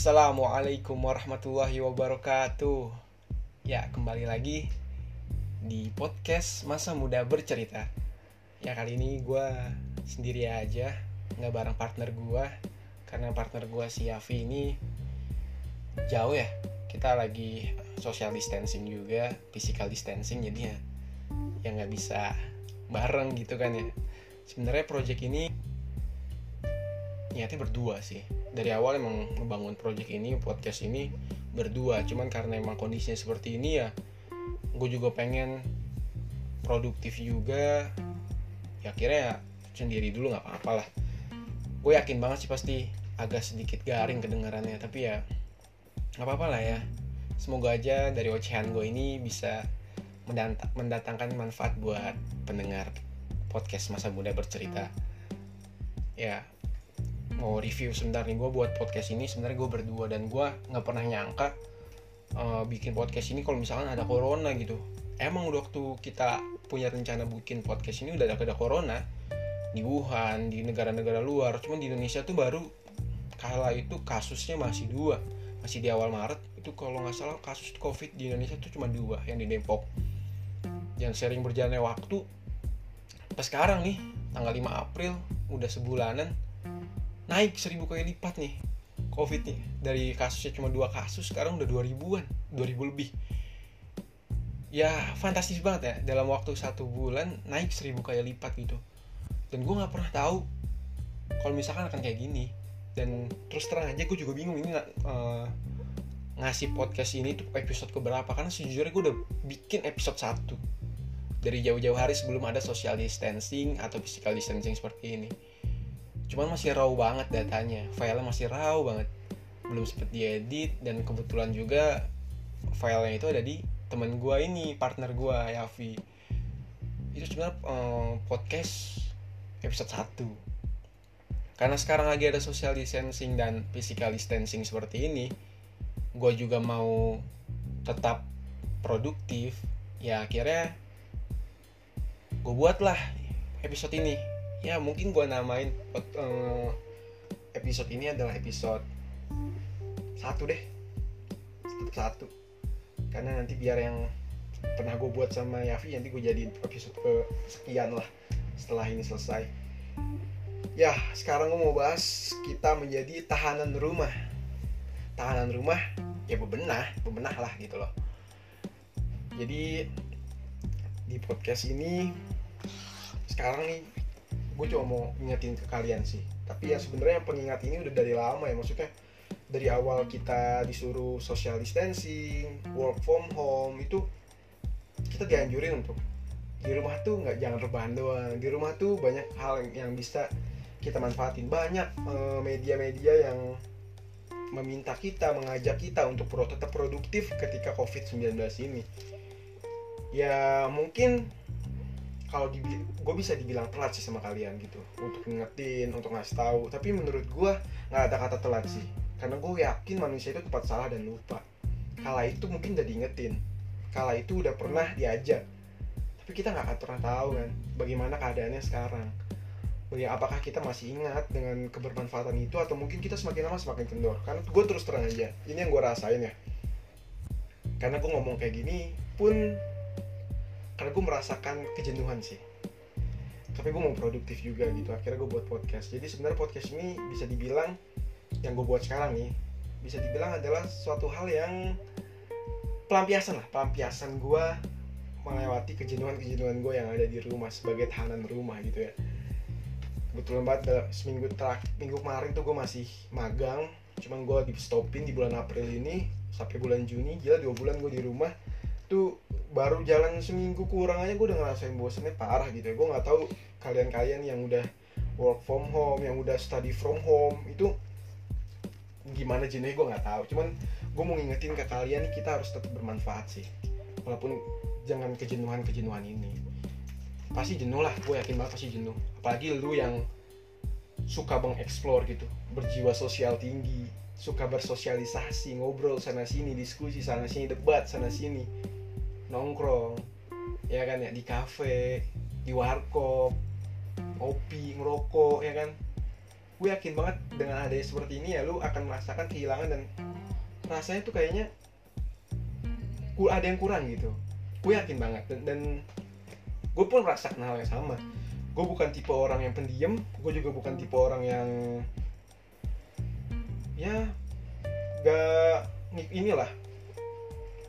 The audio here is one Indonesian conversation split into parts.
Assalamualaikum warahmatullahi wabarakatuh. Ya kembali lagi di podcast Masa Muda Bercerita. Ya kali ini gue sendiri aja nggak bareng partner gue Karena partner gue si Yafi ini jauh ya. Kita lagi social distancing juga, physical distancing Jadi ya ya nggak bisa bareng gitu kan ya. Sebenarnya project ini niatnya berdua sih dari awal emang ngebangun project ini podcast ini berdua. Cuman karena emang kondisinya seperti ini ya gue juga pengen produktif juga. Ya akhirnya ya sendiri dulu nggak apa-apa lah. Gue yakin banget sih pasti agak sedikit garing kedengarannya tapi ya nggak apa-apa lah ya. Semoga aja dari ocehan gue ini bisa mendatangkan manfaat buat pendengar podcast masa muda bercerita. Ya mau review sebentar nih gue buat podcast ini sebenarnya gue berdua dan gue nggak pernah nyangka uh, bikin podcast ini kalau misalkan ada corona gitu. Emang udah waktu kita punya rencana bikin podcast ini udah ada, ada corona di Wuhan di negara-negara luar. Cuman di Indonesia tuh baru kala itu kasusnya masih dua masih di awal Maret. Itu kalau nggak salah kasus covid di Indonesia tuh cuma dua yang di Depok. Yang sering berjalannya waktu pas sekarang nih tanggal 5 April udah sebulanan naik seribu kali lipat nih covid nih. Dari kasusnya cuma dua kasus sekarang udah dua ribuan dua ribu lebih. Ya fantastis banget ya dalam waktu satu bulan naik seribu kali lipat gitu. Dan gue nggak pernah tahu kalau misalkan akan kayak gini. Dan terus terang aja gue juga bingung ini uh, ngasih podcast ini tuh episode keberapa. Karena sejujurnya gue udah bikin episode satu. Dari jauh-jauh hari sebelum ada social distancing atau physical distancing seperti ini cuman masih raw banget datanya. Filenya masih raw banget. Belum sempet diedit dan kebetulan juga filenya itu ada di teman gue ini partner gue Yafi itu sebenarnya um, podcast episode 1 karena sekarang lagi ada social distancing dan physical distancing seperti ini gue juga mau tetap produktif. Ya akhirnya gue buatlah episode ini ya mungkin gue namain uh, episode ini adalah episode satu deh. Satu. Karena nanti biar yang pernah gue buat sama Yafi nanti gue jadi episode ke sekian lah setelah ini selesai. Ya sekarang gue mau bahas kita menjadi tahanan rumah. Tahanan rumah ya bebenah bebenah lah gitu loh. Jadi di podcast ini sekarang nih gue cuma mau ingetin ke kalian sih. Tapi ya sebenarnya pengingat ini udah dari lama ya maksudnya dari awal kita disuruh social distancing work from home itu kita dianjurin untuk di rumah tuh nggak jangan rebahan doang. Di rumah tuh banyak hal yang bisa kita manfaatin. Banyak media-media yang meminta kita mengajak kita untuk pro, tetap produktif ketika covid-19 ini. Ya mungkin kalau gue bisa dibilang telat sih sama kalian gitu. Untuk ngingetin untuk ngasih tahu. Tapi menurut gue nggak ada kata telat sih. Karena gue yakin manusia itu tepat salah dan lupa. Kala itu mungkin udah diingetin. Kala itu udah pernah diajak. Tapi kita nggak akan pernah tahu kan bagaimana keadaannya sekarang. Ya apakah kita masih ingat dengan kebermanfaatan itu atau mungkin kita semakin lama semakin kendor? Karena gue terus terang aja ini yang gue rasain ya. Karena gue ngomong kayak gini pun karena gue merasakan kejenuhan sih. Tapi gue mau produktif juga gitu akhirnya gue buat podcast. Jadi sebenarnya podcast ini bisa dibilang yang gue buat sekarang nih bisa dibilang adalah suatu hal yang pelampiasan lah. Pelampiasan gue melewati kejenuhan-kejenuhan gue yang ada di rumah sebagai tahanan rumah gitu ya. Kebetulan banget seminggu terakhir minggu kemarin tuh gue masih magang. Cuman gue di stopin di bulan April ini sampai bulan Juni gila dua bulan gue di rumah. Tuh baru jalan seminggu kurang aja gue udah ngerasain bosannya parah gitu ya. Gue nggak tahu kalian-kalian yang udah work from home yang udah study from home itu gimana jenisnya gue nggak tahu. Cuman gue mau ngingetin ke kalian kita harus tetap bermanfaat sih. Walaupun jangan kejenuhan kejenuhan ini. Pasti jenuh lah gue yakin banget pasti jenuh. Apalagi lu yang suka mengeksplor gitu. Berjiwa sosial tinggi suka bersosialisasi ngobrol sana sini diskusi sana sini debat sana sini nongkrong ya kan ya di kafe di warkop kopi ngerokok ya kan. Gue yakin banget dengan adanya seperti ini ya lu akan merasakan kehilangan dan rasanya tuh kayaknya ada yang kurang gitu. Gue yakin banget dan, dan gue pun merasakan hal yang sama. Gue bukan tipe orang yang pendiam gue juga bukan tipe orang yang ya gak inilah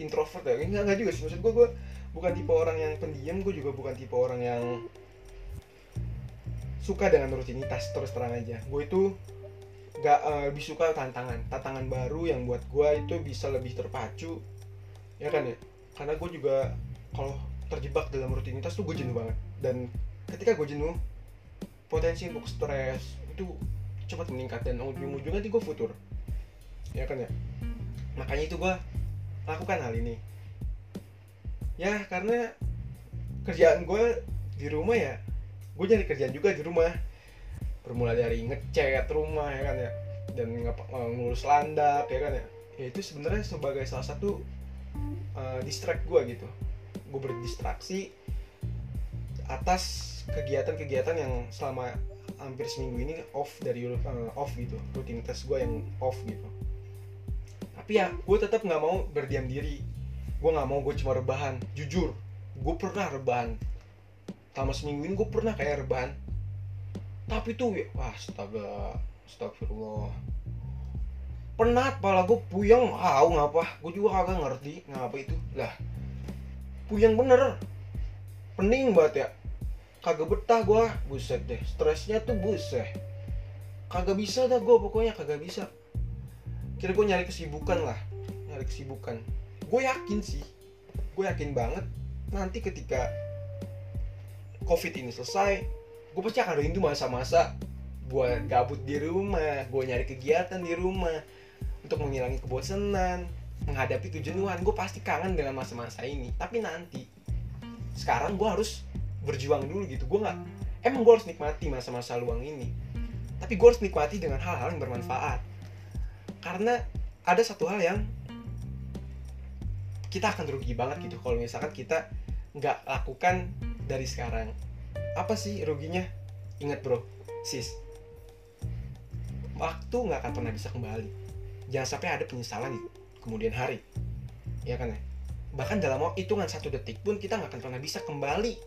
introvert ya. Enggak, enggak juga sih. Maksud gue gue bukan tipe orang yang pendiam gue juga bukan tipe orang yang suka dengan rutinitas terus terang aja. Gue itu gak uh, lebih suka tantangan. Tantangan baru yang buat gue itu bisa lebih terpacu ya kan ya? Karena gue juga kalau terjebak dalam rutinitas tuh gue jenuh banget. Dan ketika gue jenuh potensi untuk stres itu cepat meningkat dan ujung-ujungnya nanti gue futur. Ya kan ya? Makanya itu gue lakukan hal ini. Ya karena kerjaan gue di rumah ya gue jadi kerjaan juga di rumah. Bermula dari ngecat rumah ya kan ya. Dan ngurus landak ya kan ya. Ya itu sebenarnya sebagai salah satu uh, distract gue gitu. Gue berdistraksi atas kegiatan-kegiatan yang selama hampir seminggu ini off dari uh, off gitu. Rutinitas gue yang off gitu tapi ya gue tetap nggak mau berdiam diri. Gue nggak mau gue cuma rebahan. Jujur gue pernah rebahan. Selama seminggu ini gue pernah kayak rebahan. Tapi tuh ya wah astaga astagfirullah. Penat pala gue puyeng. Ah ngapa? Gue juga kagak ngerti ngapa itu. Lah puyeng bener. Pening banget ya. Kagak betah gue buset deh stresnya tuh buset. Kagak bisa dah gue pokoknya kagak bisa kira gue nyari kesibukan lah. Nyari kesibukan. Gue yakin sih. Gue yakin banget nanti ketika covid ini selesai gue pasti akan rindu masa-masa gue gabut di rumah gue nyari kegiatan di rumah untuk menghilangi kebosanan menghadapi kejenuhan gue pasti kangen dengan masa-masa ini. Tapi nanti sekarang gue harus berjuang dulu gitu. Gue nggak emang gue harus nikmati masa-masa luang ini. Tapi gue harus nikmati dengan hal-hal yang bermanfaat karena ada satu hal yang kita akan rugi banget gitu kalau misalkan kita nggak lakukan dari sekarang. Apa sih ruginya? Ingat bro. Sis. Waktu nggak akan pernah bisa kembali. Jangan sampai ada penyesalan di kemudian hari. Ya kan ya? Bahkan dalam hitungan satu detik pun kita nggak akan pernah bisa kembali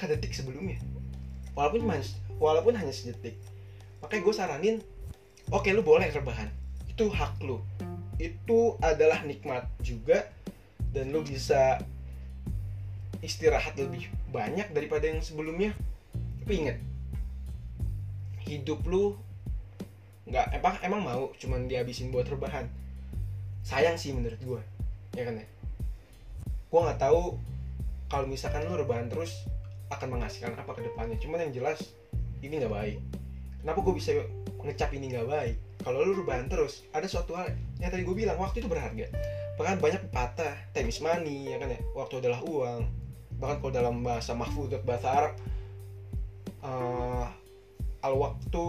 ke detik sebelumnya. Walaupun walaupun hanya sedetik. Makanya gue saranin oke okay, lu boleh rebahan itu hak lu. Itu adalah nikmat juga dan lu bisa istirahat lebih banyak daripada yang sebelumnya. Tapi inget hidup lu nggak emang emang mau cuman dihabisin buat rebahan? Sayang sih menurut gue ya kan ya? Gue nggak tahu kalau misalkan lu rebahan terus akan menghasilkan apa ke depannya. Cuman yang jelas ini nggak baik. Kenapa gue bisa ngecap ini nggak baik kalau lu rebahan terus ada suatu hal yang tadi gue bilang waktu itu berharga. Bahkan banyak pepatah time is money ya kan ya? Waktu adalah uang. Bahkan kalau dalam bahasa mahfudzat bahasa Arab uh, al waktu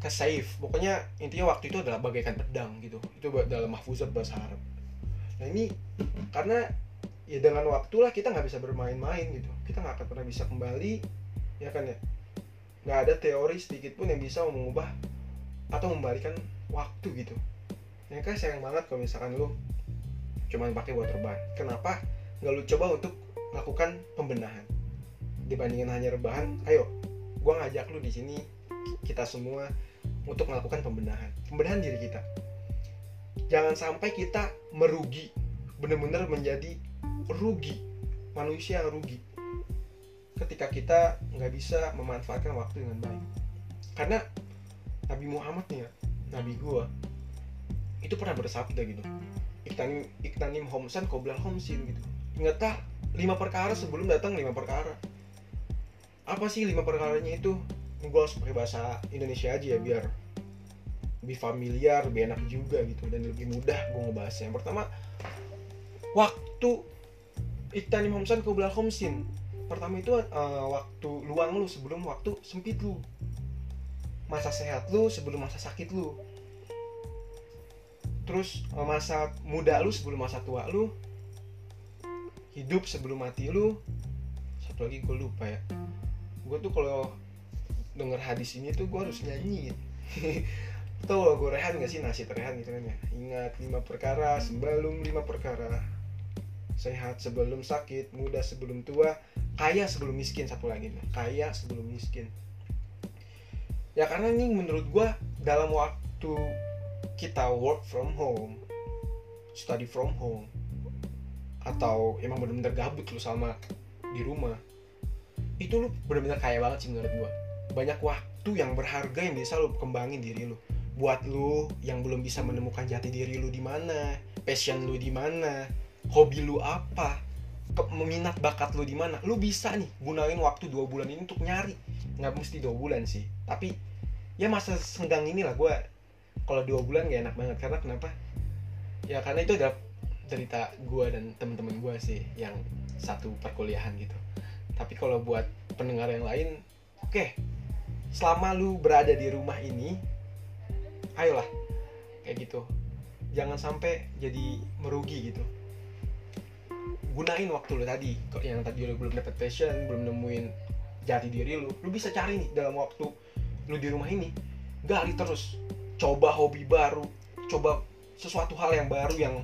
ke safe pokoknya intinya waktu itu adalah bagaikan pedang gitu. Itu dalam mahfuzat bahasa Arab. Nah ini karena ya dengan waktu lah kita nggak bisa bermain-main gitu. Kita nggak akan pernah bisa kembali ya kan ya? Nggak ada teori sedikit pun yang bisa mengubah atau membalikan waktu gitu. Ya kan sayang banget kalau misalkan lu cuman pakai rebahan. Kenapa nggak lu coba untuk lakukan pembenahan? Dibandingin hanya rebahan ayo gua ngajak lu di sini kita semua untuk melakukan pembenahan. Pembenahan diri kita. Jangan sampai kita merugi benar-benar menjadi rugi. Manusia yang rugi. Ketika kita nggak bisa memanfaatkan waktu dengan baik. Karena Nabi Muhammad nih ya Nabi gua itu pernah bersabda gitu. Iktanim iktanim homsan koblal homsin gitu. Ingat tak lima perkara sebelum datang lima perkara? Apa sih lima perkaranya itu? Gue harus pakai bahasa Indonesia aja ya biar lebih familiar lebih enak juga gitu dan lebih mudah gue ngebahasnya. Yang pertama waktu Iktanim homsan kubla homsin. Pertama itu uh, waktu luang lu sebelum waktu sempit lu masa sehat lu sebelum masa sakit lu. Terus uh, masa muda lu sebelum masa tua lu hidup sebelum mati lu satu lagi gue lupa ya. Gue tuh kalau denger hadis ini tuh gue harus nyanyi. Tahu gue rehan gak sih? Nasi rehan gitu kan ya. Ingat lima perkara sebelum lima perkara. Sehat sebelum sakit, muda sebelum tua Kaya sebelum miskin satu lagi. Kaya sebelum miskin Ya karena ini menurut gue dalam waktu kita work from home Study from home Atau emang bener-bener gabut lu sama di rumah Itu lu bener-bener kaya banget sih menurut gue Banyak waktu yang berharga yang bisa lu kembangin diri lu. Buat lu yang belum bisa menemukan jati diri lu di mana, passion lu di mana, hobi lu apa, meminat bakat lu di mana, lu bisa nih gunain waktu dua bulan ini untuk nyari, nggak mesti dua bulan sih, tapi ya masa senggang inilah gue kalau dua bulan gak enak banget. Karena kenapa? Ya karena itu adalah cerita gue dan teman-teman gue sih yang satu perkuliahan gitu. Tapi kalau buat pendengar yang lain, oke, okay, selama lu berada di rumah ini, ayolah. Kayak gitu. Jangan sampai jadi merugi gitu. Gunain waktu lu tadi. Kok yang tadi lu belum dapet passion belum nemuin jati diri lu lu bisa cari nih dalam waktu lu di rumah ini gali terus. Coba hobi baru coba sesuatu hal yang baru yang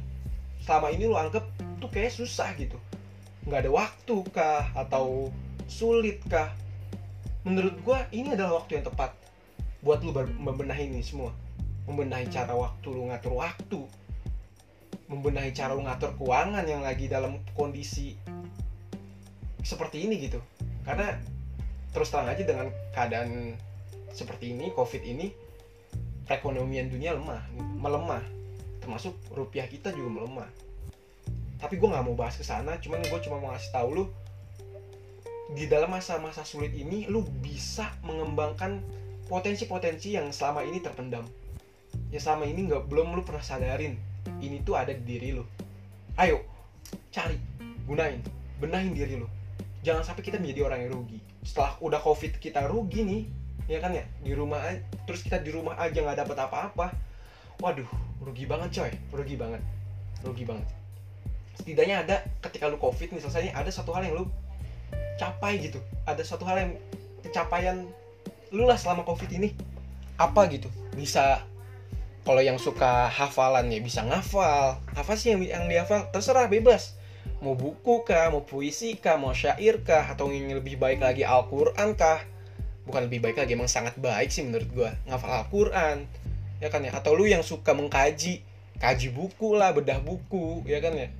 selama ini lu anggap tuh kayak susah gitu. Nggak ada waktu kah atau sulit kah? Menurut gua ini adalah waktu yang tepat buat lu membenahi ini semua. Membenahi cara waktu lu ngatur waktu. Membenahi cara lu ngatur keuangan yang lagi dalam kondisi seperti ini gitu. Karena terus terang aja dengan keadaan seperti ini covid ini perekonomian dunia lemah melemah. Termasuk rupiah kita juga melemah. Tapi gue nggak mau bahas ke sana cuman gue cuma mau ngasih tahu lu di dalam masa-masa sulit ini lu bisa mengembangkan potensi-potensi yang selama ini terpendam. Ya selama ini nggak belum lu pernah sadarin ini tuh ada di diri lu. Ayo cari gunain benahin diri lu. Jangan sampai kita menjadi orang yang rugi. Setelah udah covid kita rugi nih ya kan ya? Di rumah terus kita di rumah aja nggak dapat apa-apa. Waduh rugi banget coy. Rugi banget. Rugi banget. Setidaknya ada ketika lu covid selesai ada satu hal yang lu capai gitu. Ada satu hal yang pencapaian lu lah selama covid ini. Apa gitu? Bisa kalau yang suka hafalan ya bisa ngafal. Apa sih yang yang dihafal? Terserah bebas. Mau buku kah mau puisi kah mau syair kah atau ingin lebih baik lagi Al-Quran kah bukan lebih baik lagi emang sangat baik sih menurut gue ngafal Al-Quran ya kan ya? Atau lu yang suka mengkaji kaji buku lah bedah buku ya kan ya?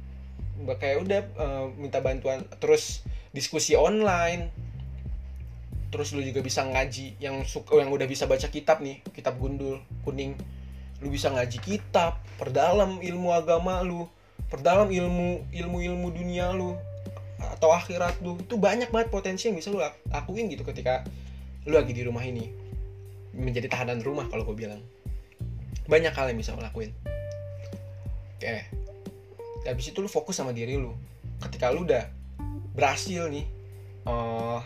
Kayak udah uh, minta bantuan terus diskusi online. Terus lu juga bisa ngaji yang suka yang udah bisa baca kitab nih kitab gundul kuning. Lu bisa ngaji kitab perdalam ilmu agama lu perdalam ilmu ilmu ilmu dunia lu atau akhirat lu. Itu banyak banget potensi yang bisa lu lakuin gitu ketika lu lagi di rumah ini menjadi tahanan rumah kalau gue bilang. Banyak hal yang bisa lo lakuin. Oke habis itu lu fokus sama diri lu. Ketika lu udah berhasil nih uh,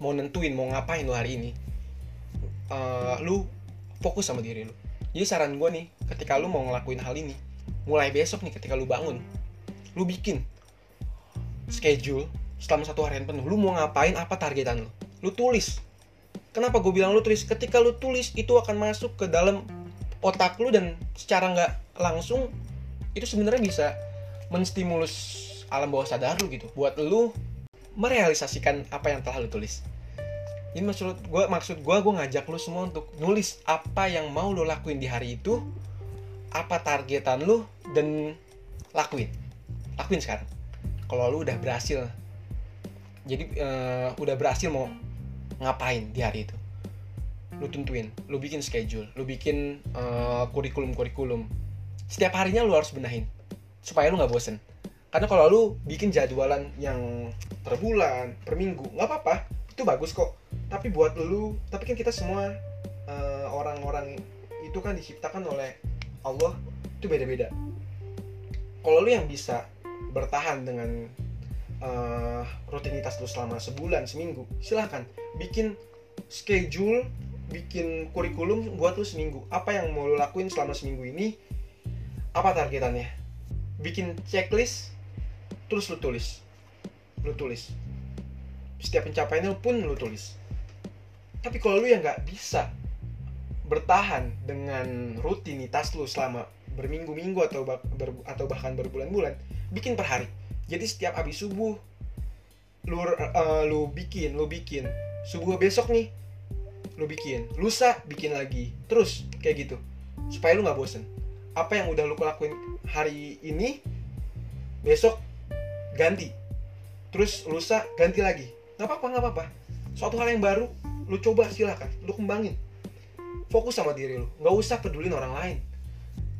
mau nentuin mau ngapain lu hari ini uh, lu fokus sama diri lu. Jadi saran gue nih ketika lu mau ngelakuin hal ini mulai besok nih ketika lu bangun lu bikin schedule selama satu harian penuh. Lu mau ngapain apa targetan lu? Lu tulis kenapa gue bilang lu tulis? Ketika lu tulis itu akan masuk ke dalam otak lu dan secara nggak langsung itu sebenarnya bisa menstimulus alam bawah sadar lu gitu. Buat lu merealisasikan apa yang telah lu tulis. Ini maksud gue maksud gue gue ngajak lo semua untuk nulis apa yang mau lo lakuin di hari itu apa targetan lo dan lakuin. Lakuin sekarang. Kalau lo udah berhasil. Jadi uh, udah berhasil mau ngapain di hari itu? Lu tentuin lu bikin schedule lu bikin uh, kurikulum kurikulum setiap harinya lu harus benahin supaya lu nggak bosen. Karena kalau lu bikin jadwalan yang per bulan per minggu nggak apa-apa. Itu bagus kok. Tapi buat lu tapi kan kita semua uh, orang-orang itu kan diciptakan oleh Allah itu beda-beda. Kalau lu yang bisa bertahan dengan uh, rutinitas lu selama sebulan seminggu silahkan. Bikin schedule bikin kurikulum buat lu seminggu. Apa yang mau lu lakuin selama seminggu ini? Apa targetannya? Bikin checklist terus lu tulis. Lu tulis. Setiap pencapaiannya pun lu tulis. Tapi kalau lu yang nggak bisa bertahan dengan rutinitas lu selama berminggu-minggu atau bah- ber- atau bahkan berbulan-bulan bikin per hari jadi setiap habis subuh lu eh, lu bikin lu bikin. Subuh besok nih lu bikin. Lusa bikin lagi. Terus kayak gitu. Supaya lu nggak bosen. Apa yang udah lu lakuin hari ini besok ganti. Terus lusa ganti lagi. Nggak apa-apa nggak apa-apa. Suatu hal yang baru lu coba silakan. Lu kembangin. Fokus sama diri lu. Nggak usah pedulin orang lain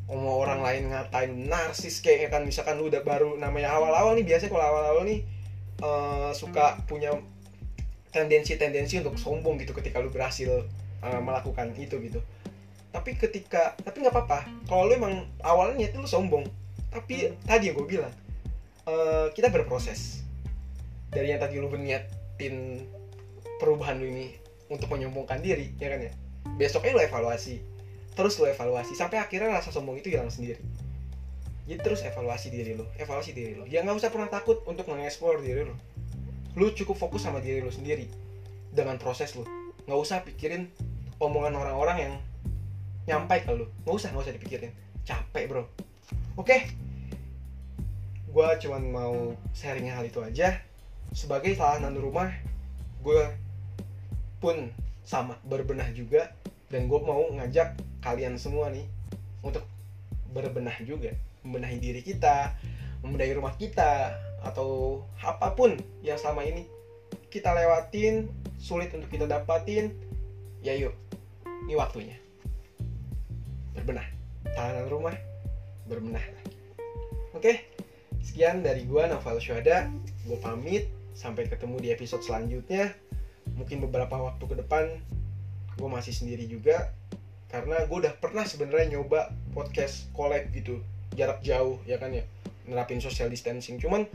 mau orang lain ngatain narsis kayak kan misalkan lu udah baru namanya awal-awal nih biasanya kalau awal-awal nih eh, suka punya tendensi-tendensi untuk sombong gitu ketika lu berhasil eh, melakukan itu gitu. Tapi ketika tapi nggak apa-apa kalau lu emang awalnya niatnya lu sombong tapi tadi yang gue bilang eh, kita berproses. Dari yang tadi lu berniatin perubahan lu ini untuk menyombongkan diri ya kan ya? Besoknya lu evaluasi terus lu evaluasi sampai akhirnya rasa sombong itu hilang sendiri. Jadi terus evaluasi diri lu evaluasi diri lu ya nggak usah pernah takut untuk mengeksplor diri lu lu cukup fokus sama diri lu sendiri dengan proses lu nggak usah pikirin omongan orang-orang yang nyampai ke lu nggak usah nggak usah dipikirin. Capek bro. Oke? Gue cuman mau sharing hal itu aja. Sebagai salah satu rumah gue pun sama berbenah juga dan gue mau ngajak kalian semua nih untuk berbenah juga. Membenahi diri kita membenahi rumah kita atau apa pun yang selama ini kita lewatin sulit untuk kita dapatin ya yuk ini waktunya. Berbenah. Tahanan rumah berbenah. Oke sekian dari gua Novel Syuhada. Gue pamit sampai ketemu di episode selanjutnya. Mungkin beberapa waktu ke depan gue masih sendiri juga karena gue udah pernah sebenarnya nyoba podcast collab gitu jarak jauh ya kan ya nerapin social distancing. Cuman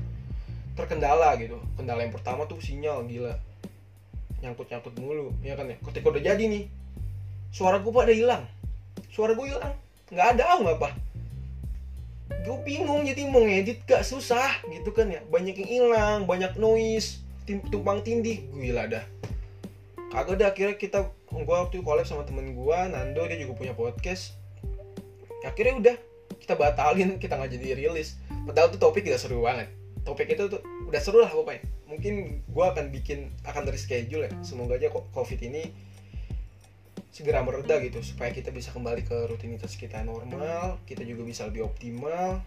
terkendala gitu kendala yang pertama tuh sinyal gila. Nyangkut nyangkut mulu ya kan ya. Ketika udah jadi nih suara gue pada hilang. Suara gue hilang. Nggak ada ah apa. Gue bingung jadi mau ngedit gak susah gitu kan ya. Banyak yang hilang banyak noise tumpang tindih. Gila dah. Kagak dah akhirnya kita gue waktu itu collab sama temen gue Nando dia juga punya podcast. Akhirnya udah kita batalin kita nggak jadi rilis. Padahal tuh topik udah seru banget. Topik itu tuh udah seru lah pokoknya. Mungkin gue akan bikin akan dari schedule ya. Semoga aja kok covid ini segera mereda gitu supaya kita bisa kembali ke rutinitas kita normal kita juga bisa lebih optimal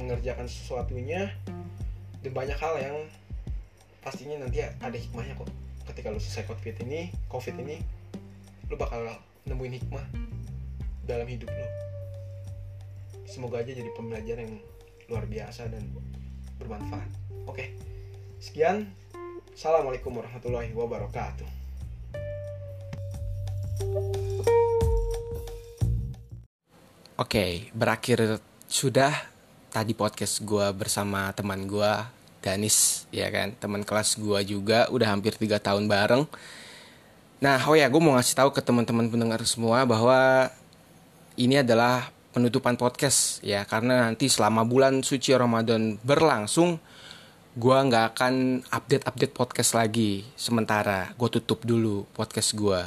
mengerjakan sesuatunya dan banyak hal yang pastinya nanti ada hikmahnya kok ketika lu selesai covid ini covid ini lu bakal nemuin hikmah dalam hidup lu. Semoga aja jadi pembelajaran yang luar biasa dan bermanfaat. Oke sekian. Assalamualaikum warahmatullahi wabarakatuh. Oke, berakhir sudah tadi podcast gue bersama teman gue Danis, ya kan, teman kelas gue juga udah hampir tiga tahun bareng. Nah, oh ya, gue mau ngasih tahu ke teman-teman pendengar semua bahwa ini adalah penutupan podcast ya, karena nanti selama bulan suci Ramadan berlangsung, gue nggak akan update-update podcast lagi. Sementara gue tutup dulu podcast gue.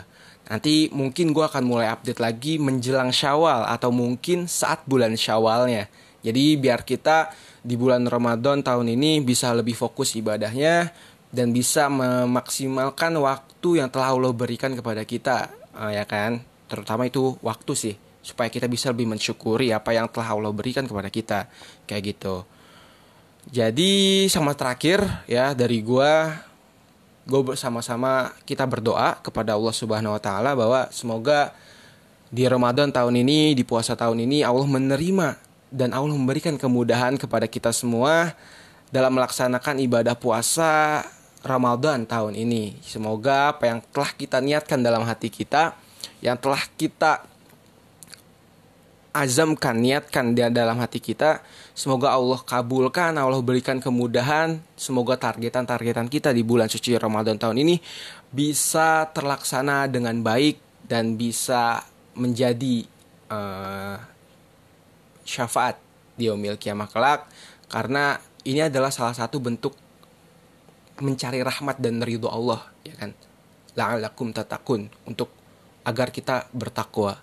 Nanti mungkin gue akan mulai update lagi menjelang syawal atau mungkin saat bulan syawalnya. Jadi biar kita di bulan Ramadan tahun ini bisa lebih fokus ibadahnya dan bisa memaksimalkan waktu yang telah Allah berikan kepada kita, eh, ya kan? Terutama itu waktu sih, supaya kita bisa lebih mensyukuri apa yang telah Allah berikan kepada kita, kayak gitu. Jadi sama terakhir ya dari gua gue bersama-sama kita berdoa kepada Allah Subhanahu wa taala bahwa semoga di Ramadan tahun ini, di puasa tahun ini Allah menerima dan Allah memberikan kemudahan kepada kita semua dalam melaksanakan ibadah puasa Ramadan tahun ini. Semoga apa yang telah kita niatkan dalam hati kita, yang telah kita azamkan, niatkan di dalam hati kita, semoga Allah kabulkan, Allah berikan kemudahan, semoga targetan-targetan kita di bulan suci Ramadan tahun ini bisa terlaksana dengan baik dan bisa menjadi uh, syafaat di yaumil kiamah kelak karena ini adalah salah satu bentuk mencari rahmat dan ridho Allah ya kan? La'allakum tatakun untuk agar kita bertakwa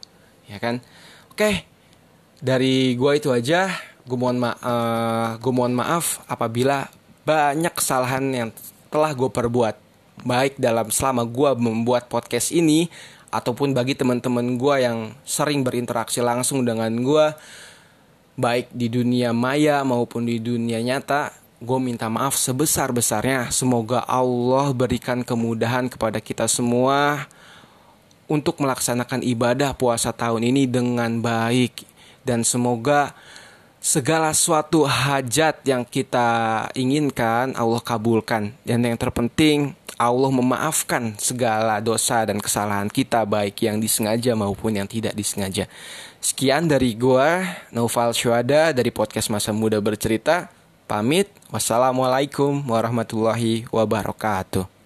ya kan? Oke dari gua itu aja. Gue mohon ma uh, gue mohon maaf apabila banyak kesalahan yang telah gue perbuat baik dalam selama gue membuat podcast ini ataupun bagi teman-teman gue yang sering berinteraksi langsung dengan gue baik di dunia maya maupun di dunia nyata gue minta maaf sebesar-besarnya. Semoga Allah berikan kemudahan kepada kita semua untuk melaksanakan ibadah puasa tahun ini dengan baik. Dan semoga segala suatu hajat yang kita inginkan Allah kabulkan. Dan yang terpenting Allah memaafkan segala dosa dan kesalahan kita baik yang disengaja maupun yang tidak disengaja. Sekian dari gua Naufal Syuada dari podcast Masa Muda Bercerita. Pamit. Wassalamualaikum warahmatullahi wabarakatuh.